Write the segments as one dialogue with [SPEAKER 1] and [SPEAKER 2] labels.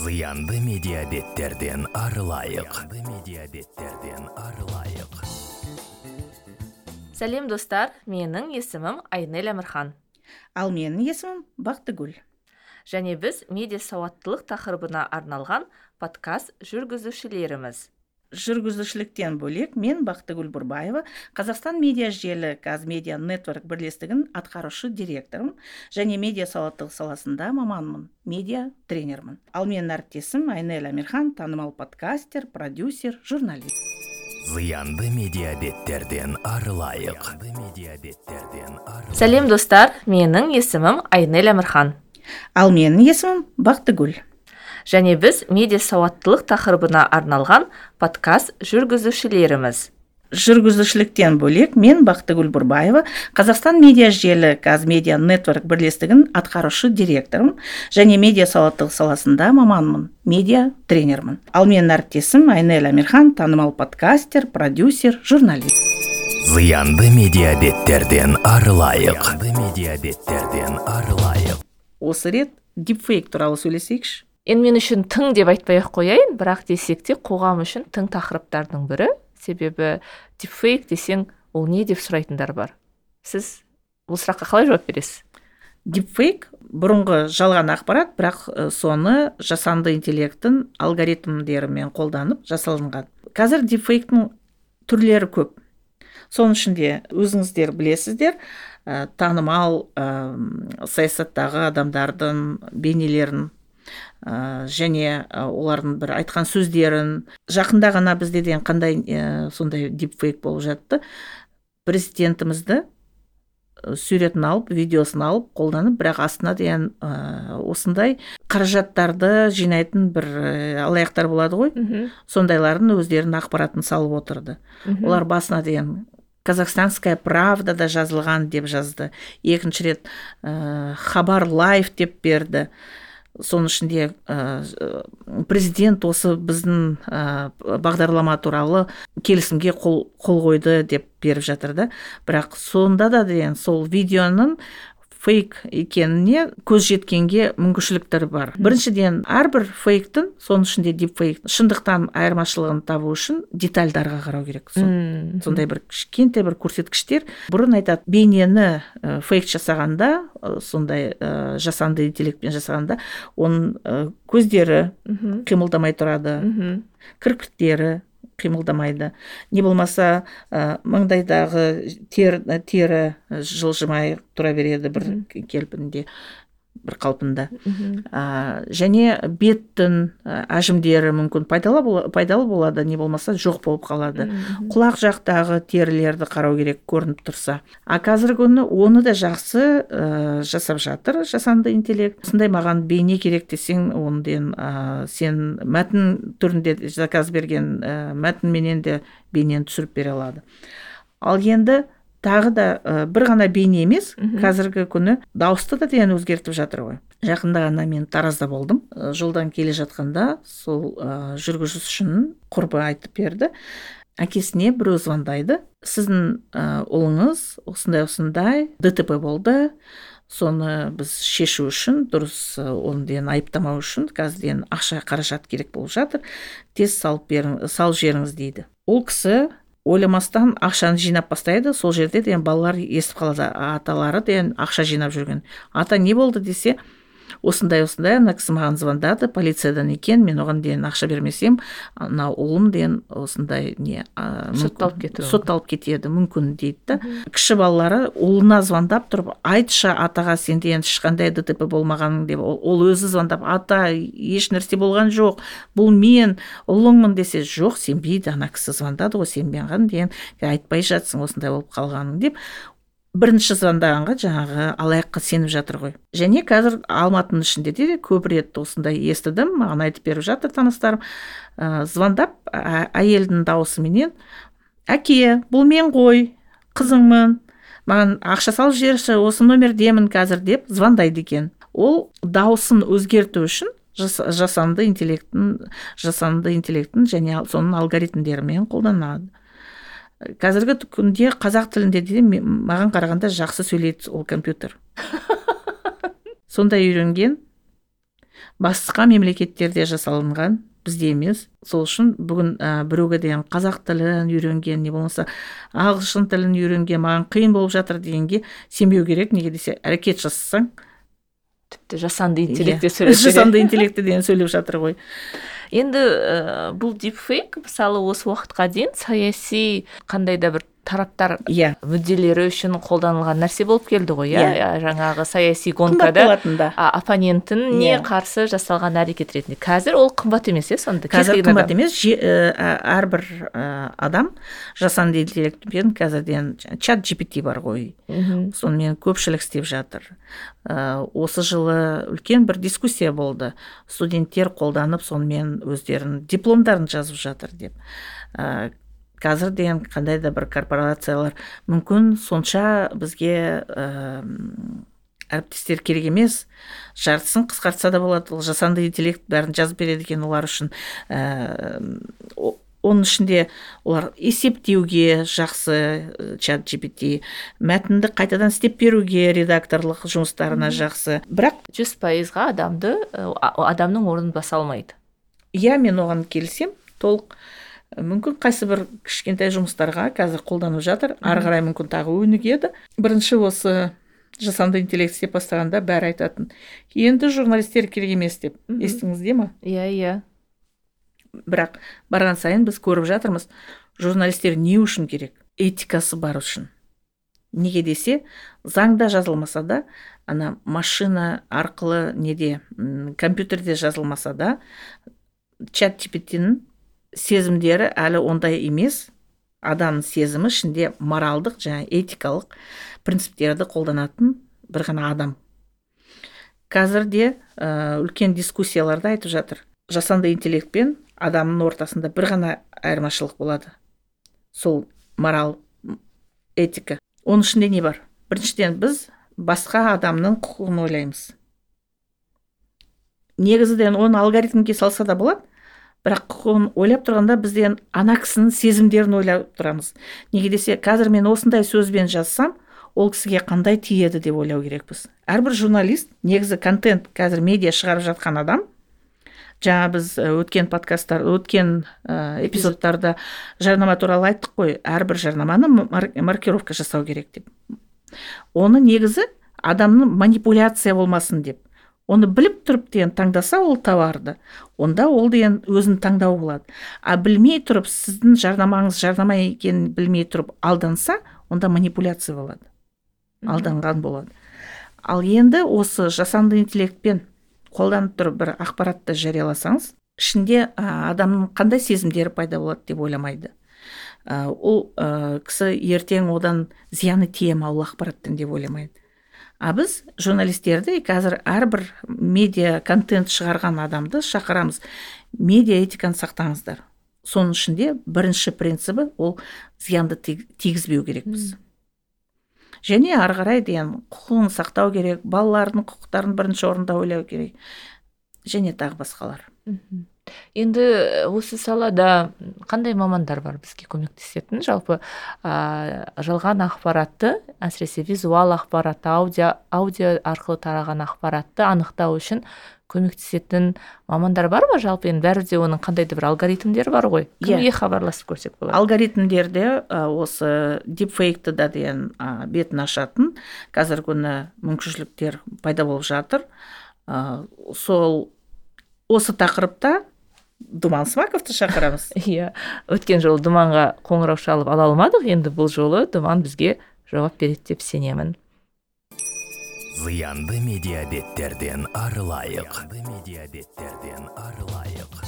[SPEAKER 1] зиянды медиабеттерден арылайық. Зиянды медиабеттерден арылайық.
[SPEAKER 2] Сәлем достар. Менің есімім айнель әмірхан.
[SPEAKER 3] Ал менің есімім бақтыгүл.
[SPEAKER 2] Және біз медиа сауаттылық тақырыбына арналған подкаст жүргізушілеріміз.
[SPEAKER 3] Жүргізушіліктен бөлек мен бақтыгүл бұрбаева қазақстан медиа желі қазмедиа нетворк бірлестігінің атқарушы директорымын және медиа сауаттылық саласында маманмын медиа тренермін. Ал менің әріптесім айнель амирхан танымал подкастер продюсер журналист.
[SPEAKER 1] Зиянды медиабеттерден арылайық.
[SPEAKER 2] Сәлем достар. Менің есімім айнель әмірхан
[SPEAKER 3] ал менің есімім бақтыгүл.
[SPEAKER 2] Және біз медиа сауаттылық тақырыбына арналған подкаст жүргізушілеріміз.
[SPEAKER 3] Жүргізушіліктен бөлек мен бақтыгүл бұрбаева қазақстан медиа желі қазмедиа нетворк бірлестігінің атқарушы директорымын және медиа сауаттылық саласында маманмын медиа тренермін. Ал менің әріптесім айнель амирхан танымал подкастер продюсер журналист.
[SPEAKER 1] Зиянды медиабеттерден арылайық. Зиянды медиабеттерден арылайық.
[SPEAKER 3] Осы рет дипфейк туралы сөйлесейікші.
[SPEAKER 2] Енді мен үшін тың деп айтпай ақ қояйын бірақ десек те қоғам үшін тың тақырыптардың бірі. Себебі дипфейк десең ол не деп сұрайтындар бар. Сіз бұл сұраққа қалай жауап бересіз?
[SPEAKER 3] Дипфейк бұрынғы жалған ақпарат бірақ соны жасанды интеллекттің алгоритмдерімен қолданып жасалынған. Қазір дипфейктің түрлері көп. Соның ішінде өзіңіздер білесіздер ә, танымал ә, саясаттағы адамдардың бейнелерін ә, және ә, олардың бір айтқан сөздерін жақында ғана бізде деген қандай ә, сондай дипфейк болып жатты. Президентімізді суретін алып видеосын алып қолданып бірақ астына деген ә, осындай қаражаттарды жинайтын бір ә, алаяқтар болады ғой. Сондайлардың өздерінің ақпаратын салып отырды. Олар басына деген казахстанская правда да жазылған деп жазды. Екінші рет ә, хабар лайв деп берді. Соның ішінде ә, президент осы біздің ә, бағдарлама туралы келісімге қол, қол қойды деп беріп жатыр да. Бірақ сонда да деген сол видеоның фейк екеніне көз жеткенге мүмкіншіліктер бар. Біріншіден әрбір фейктің соның ішінде дипфейк шындықтан айырмашылығын табу үшін детальдарға қарау керек. Сон- сондай бір кішкентай бір көрсеткіштер. Бұрын айтады бейнені ә, фейк жасағанда ә, сондай ә, жасанды интеллектпен жасағанда оның ә, көздері қимылдамай тұрады. Кірпіктері қимылдамайды. Не болмаса ә, маңдайдағы тер, тері жылжымай тұра береді бір келпінде бір қалпында. Ә, және беттің әжімдері мүмкін пайдалы, пайдалы болады не болмаса жоқ болып қалады. Құлақ жақтағы терілерді қарау керек көрініп тұрса. А қазіргі күні оны да жақсы ә, жасап жатыр жасанды интеллект. Осындай маған бейне керек десең онден ә, сен мәтін түрінде заказ берген ә, мәтінменен де бейнені түсіріп бере алады. Ал енді тағы да ә, бір ғана бейне емес қазіргі күні дауысты да деген өзгертіп жатыр ғой. Жақында ғана мен таразда болдым. Ә, жолдан келе жатқанда сол ә, жүргізушінің құрбы айтып берді. Әкесіне біреу звондайды. Сіздің ә, ұлыңыз осындай осындай дтп болды. Соны біз шешу үшін дұрыс оны деген айыптамау үшін қазір деген ақша қаражат керек болып жатыр. Тез салып берің салып жіберіңіз дейді. Ол кісі ойламастан ақшаны жинап бастайды сол жерде деген балалар естіп қалады. Аталары деген ақша жинап жүрген. Ата не болды десе осындай осындай ана кісі маған звондады полициядан екен мен оған дейін ақша бермесем ана ұлым деген осындай не
[SPEAKER 2] Сотталып кетуі
[SPEAKER 3] сотталып кетеді мүмкін дейді да. Кіші балалары ұлына звондап тұрып айтшы атаға сенде енді ешқандай дтп болмағаның деп ол, ол өзі звондап ата еш нәрсе болған жоқ бұл мен ұлыңмын десе жоқ сенбейді ана кісі звондады ғой сенбеген деген айтпай жатсың осындай болып қалғаның деп. Бірінші звондағанға жаңағы алаяққа сеніп жатыр ғой. Және қазір алматының ішінде де көп рет осындай естідім маған айтып беріп жатыр таныстарым. Ә, звондап ә, әйелдің дауысыменен әке бұл мен ғой қызыңмын маған ақша салып жіберші осы номердемін қазір деп звондайды екен. Ол дауысын өзгерту үшін жас- жасанды интеллекттің жасанды интеллекттің және соның алгоритмдерімен қолданады. Қазіргі күнде қазақ тілінде де маған қарағанда жақсы сөйлейді ол компьютер. Сондай үйренген басқа мемлекеттерде жасалынған бізде емес. Сол үшін бүгін ә, біреуге деген қазақ тілін үйренген не болмаса ағылшын тілін үйренген маған қиын болып жатыр дегенге сенбеу керек. Неге десе әрекет жасасаң
[SPEAKER 2] тіпті жасанды
[SPEAKER 3] иә,
[SPEAKER 2] сөйлесе
[SPEAKER 3] жасанды интеллектіден сөйлеп жатыр ғой.
[SPEAKER 2] Енді ә, бұл дипфейк мысалы осы уақытқа дейін саяси қандай да бір тараптар
[SPEAKER 3] иә.
[SPEAKER 2] мүдделері үшін қолданылған нәрсе болып келді ғой иә?
[SPEAKER 3] Иә.
[SPEAKER 2] жаңағы саяси гонкада оппонентіне
[SPEAKER 3] Иә.
[SPEAKER 2] қарсы жасалған әрекет ретінде. Қазір ол қымбат емес иә сонда?
[SPEAKER 3] Қазір қымбат емес. Ә, ә, әрбір ә, адам жасанды интеллектпен қазірден чат gpt бар ғой.
[SPEAKER 2] Мхм.
[SPEAKER 3] сонымен көпшілік істеп жатыр. Ә, осы жылы үлкен бір дискуссия болды. Студенттер қолданып сонымен өздерінің дипломдарын жазып жатыр деп. Ә, қазір деген қандай да бір корпорациялар. Мүмкін сонша бізге ә, әріптестер керек емес. Жартысын қысқартса да болады. Ол жасанды интеллект бәрін жазып береді екен олар үшін. Ә, оның ішінде олар есептеуге жақсы ә, чат gpt мәтінді қайтадан істеп беруге редакторлық жұмыстарына жақсы. Бірақ
[SPEAKER 2] жүз пайызға адамды адамның орнын баса алмайды.
[SPEAKER 3] Иә мен оған келісем толық. Мүмкін қайсы бір кішкентай жұмыстарға қазір қолданып жатыр. Ары қарай мүмкін тағы өнігеді бірінші осы жасанды интеллект істеп бастағанда бәрі айтатын. Енді журналистер керек емес деп. Естіңізде ма
[SPEAKER 2] иә иә.
[SPEAKER 3] Бірақ барған сайын біз көріп жатырмыз журналистер не үшін керек? Этикасы бар үшін. Неге десе заңда жазылмаса да ана машина арқылы неде компьютерде жазылмаса да чат gpt сезімдері әлі ондай емес. Адамның сезімі ішінде моралдық және этикалық принциптерді қолданатын бір ғана адам. Қазір де ә, үлкен дискуссияларда айтып жатыр. Жасанды интеллект пен адамның ортасында бір ғана айырмашылық болады. Сол морал этика. Оның ішінде не бар? Біріншіден біз басқа адамның құқығын ойлаймыз. Негізіден оны алгоритмге салса да болады. Бірақ құқығын ойлап тұрғанда бізден ана кісінің сезімдерін ойлап тұрамыз. Неге десе қазір мен осындай сөзбен жазсам ол кісіге қандай тиеді деп ойлау керекпіз. Әрбір журналист негізі контент қазір медиа шығарып жатқан адам жаңа біз өткен подкасттар өткен ә, эпизодтарда жарнама туралы айттық қой. Әрбір жарнаманы мар- маркировка жасау керек деп. Оны негізі адамның манипуляция болмасын деп. Оны біліп тұрып деген таңдаса ол товарды онда ол деген өзінің таңдауы болады. А білмей тұрып сіздің жарнамаңыз жарнама екенін білмей тұрып алданса онда манипуляция болады. Алданған болады. Ал енді осы жасанды интеллектпен қолданып тұрып бір ақпаратты жарияласаңыз ішінде адамның қандай сезімдері пайда болады деп ойламайды. Ол ә, кісі ертең одан зияны тие ма ол ақпараттан деп ойламайды. А біз журналистерді қазір әрбір медиа контент шығарған адамды шақырамыз. Медиа этиканы сақтаңыздар. Соның ішінде бірінші принцибі ол зиянды тиг- тигізбеу керекпіз. Және ары қарай деген құқығын сақтау керек балалардың құқықтарын бірінші орында ойлау керек және тағы басқалар.
[SPEAKER 2] Енді осы салада қандай мамандар бар бізге көмектесетін жалпы ә, жалған ақпаратты әсіресе визуал ақпаратты аудио, аудио арқылы тараған ақпаратты анықтау үшін көмектесетін мамандар бар ма? Жалпы енді бәрі де оның қандай да бір алгоритмдері бар ғой.
[SPEAKER 3] Иә.
[SPEAKER 2] кімге хабарласып көрсек болады?
[SPEAKER 3] Алгоритмдерде ә, осы дипфейкті да деген ә, бетін ашатын. Қазіргі күні мүмкіншіліктер пайда болып жатыр. Ә, сол осы тақырыпта думан смаковты шақырамыз.
[SPEAKER 2] Иә өткен жолы думанға қоңырау шалып ала алмадық. Енді бұл жолы думан бізге жауап береді деп сенемін.
[SPEAKER 1] Зиянды медиабеттерден арылайық. Медиабеттерден арылайық.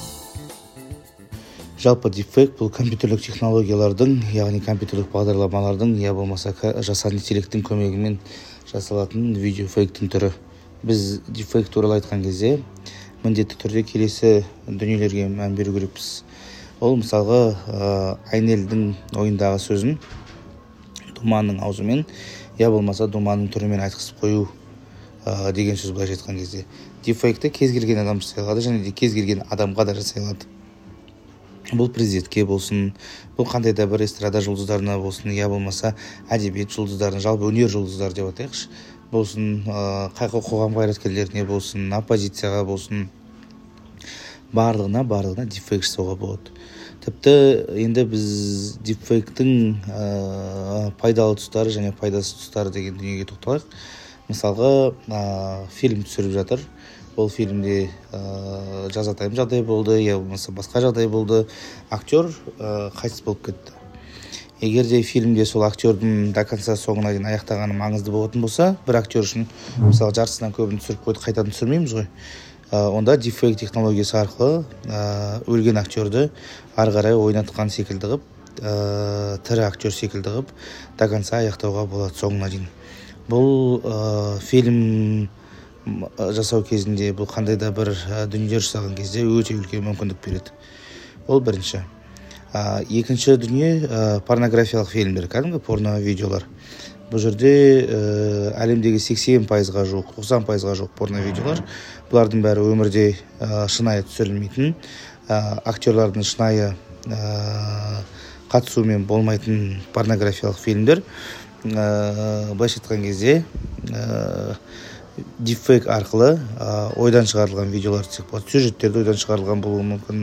[SPEAKER 4] Жалпы дипфейк бұл компьютерлік технологиялардың яғни компьютерлік бағдарламалардың я болмаса жасанды интеллекттің көмегімен жасалатын видеофейктің түрі. Біз дипфейк туралы айтқан кезде міндетті түрде келесі дүниелерге мән беру керекпіз. Ол мысалға ә, айнелдің ойындағы сөзін думанның аузымен я болмаса думанның түрімен айтқызып қою ә, деген сөз былайша айтқан кезде. Дипфейкті кез келген адам жасай алады және де кез келген адамға да жасай алады бұл президентке болсын бұл қандай да бір эстрада жұлдыздарына болсын я болмаса әдебиет жұлдыздарына жалпы өнер жұлдыздары деп айтайықшы болсын қай қоғам қайраткерлеріне болсын оппозицияға болсын барлығына барлығына дипфейк жасауға болады. Тіпті енді біз дипфейктің ә, пайдалы тұстары және пайдасыз тұстары деген дүниеге тоқталайық. Мысалға ә, фильм түсіріп жатыр. Ол фильмде ә, жазатайым жағдай болды я болмаса басқа жағдай болды. Актер ә, қайтыс болып кетті. Егер де фильмде сол актердің до конца соңына дейін аяқтағаны маңызды болатын болса бір актер үшін мысалы жартысынан көбін түсіріп қойды қайтадан түсірмейміз ғой. Ә, онда дипфейк технологиясы арқылы ә, өлген актерді ары қарай ойнатқан секілді қылып ә, тірі актер секілді қылып до конца аяқтауға болады соңына дейін. Бұл ә, фильм жасау кезінде бұл қандай да бір дүниелер жасаған кезде өте үлкен мүмкіндік береді. Ол бірінші. Екінші дүние ә, порнографиялық фильмдер кәдімгі порно видеолар бұл жерде ә, әлемдегі 80 пайызға жуық 90 пайызға жуық порно видеолар бұлардың бәрі өмірде ә, шынайы түсірілмейтін ә, актерлардың шынайы ә, қатысуымен болмайтын порнографиялық фильмдер. Ә, былайша айтқан кезде дипфейк арқылы ойдан шығарылған видеолар десек болады сюжеттерді ойдан шығарылған болуы мүмкін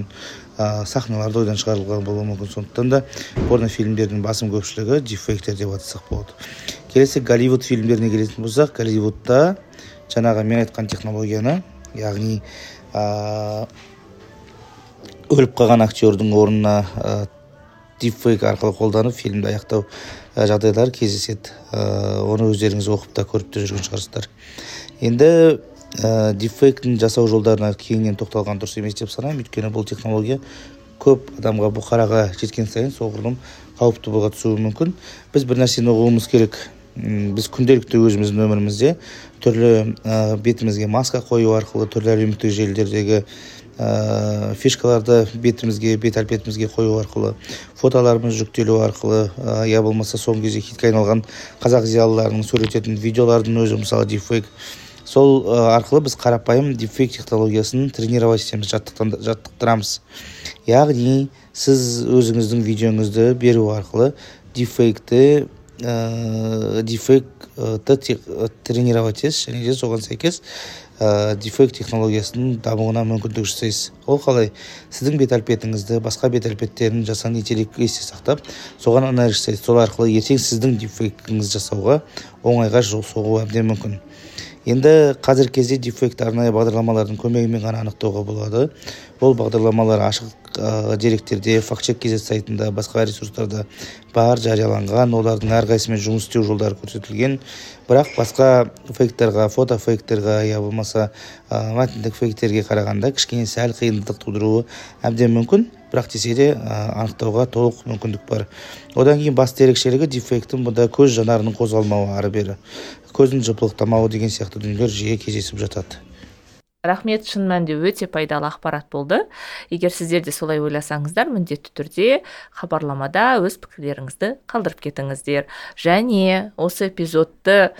[SPEAKER 4] ә, сахналарды ойдан шығарылған болуы мүмкін. Сондықтан да порнофильмдердің басым көпшілігі дипфейктер деп атасақ болады. Келесі голливуд фильмдеріне келетін болсақ голливудта жаңағы мен айтқан технологияны яғни ә, өліп қалған актердің орнына дипфейк арқылы қолданып фильмді аяқтау ә, жағдайлары кездеседі. Ә, оны өздеріңіз оқып та көріп те жүрген шығарсыздар. Енді ә, дипфейктің жасау жолдарына кеңінен тоқталған дұрыс емес деп санаймын. Өйткені бұл технология көп адамға бұқараға жеткен сайын соғұрлым қауіпті болға түсуі мүмкін. Біз бір нәрсені ұғуымыз керек. Біз күнделікті өзіміздің өмірімізде түрлі ә, бетімізге маска қою арқылы түрлі әлеуметтік желілердегі ә, фишкаларды бетімізге бет әлпетімізге қою арқылы фотоларымыз жүктелу арқылы ә, болмаса соңғы кезде хитке айналған қазақ зиялыларының сөйлететін видеолардың өзі мысалы дипфейк. Сол арқылы біз қарапайым дипфейк технологиясын тренировать етеміз жаттықтырамыз. Яғни сіз өзіңіздің видеоңызды беру арқылы дипфейкті ә, дипфейкті тренировать етесіз және де соған сәйкес ә, дефект технологиясының дамуына мүмкіндік жасайсыз. Ол қалай? Сіздің бет әлпетіңізді басқа бет әлпеттерін жасанды интеллект есте сақтап соған анализ жасайды. Сол арқылы ертең сіздің дефектіңізді жасауға оңайға жол соғуы әбден мүмкін. Енді қазіргі кезде дефект арнайы бағдарламалардың көмегімен ғана анықтауға болады. Ол бағдарламалар ашық деректерде факт чек сайтында басқа ресурстарда бар жарияланған. Олардың әрқайсысымен жұмыс істеу жолдары көрсетілген. Бірақ басқа фейктерға фото фейктерға я болмаса ә, мәтіндік фейктерге қарағанда кішкене сәл қиындық тудыруы әбден мүмкін. Бірақ десе де анықтауға толық мүмкіндік бар. Одан кейін басты ерекшелігі дефекттің бұнда көз жанарының қозғалмауы ары бері. Көздің жыпылықтамауы деген сияқты дүниелер жиі кездесіп жатады.
[SPEAKER 2] Рахмет шын мәнінде өте пайдалы ақпарат болды. Егер сіздер де солай ойласаңыздар міндетті түрде хабарламада өз пікірлеріңізді қалдырып кетіңіздер. Және осы эпизодты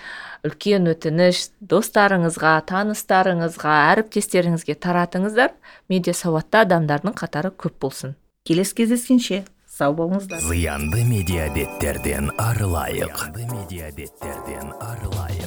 [SPEAKER 2] үлкен өтініш достарыңызға таныстарыңызға әріптестеріңізге таратыңыздар. Медиа сауатты адамдардың қатары көп болсын.
[SPEAKER 3] Келесі кездескенше сау болыңыздар.
[SPEAKER 1] Зиянды медиа арылайық. Арылайық.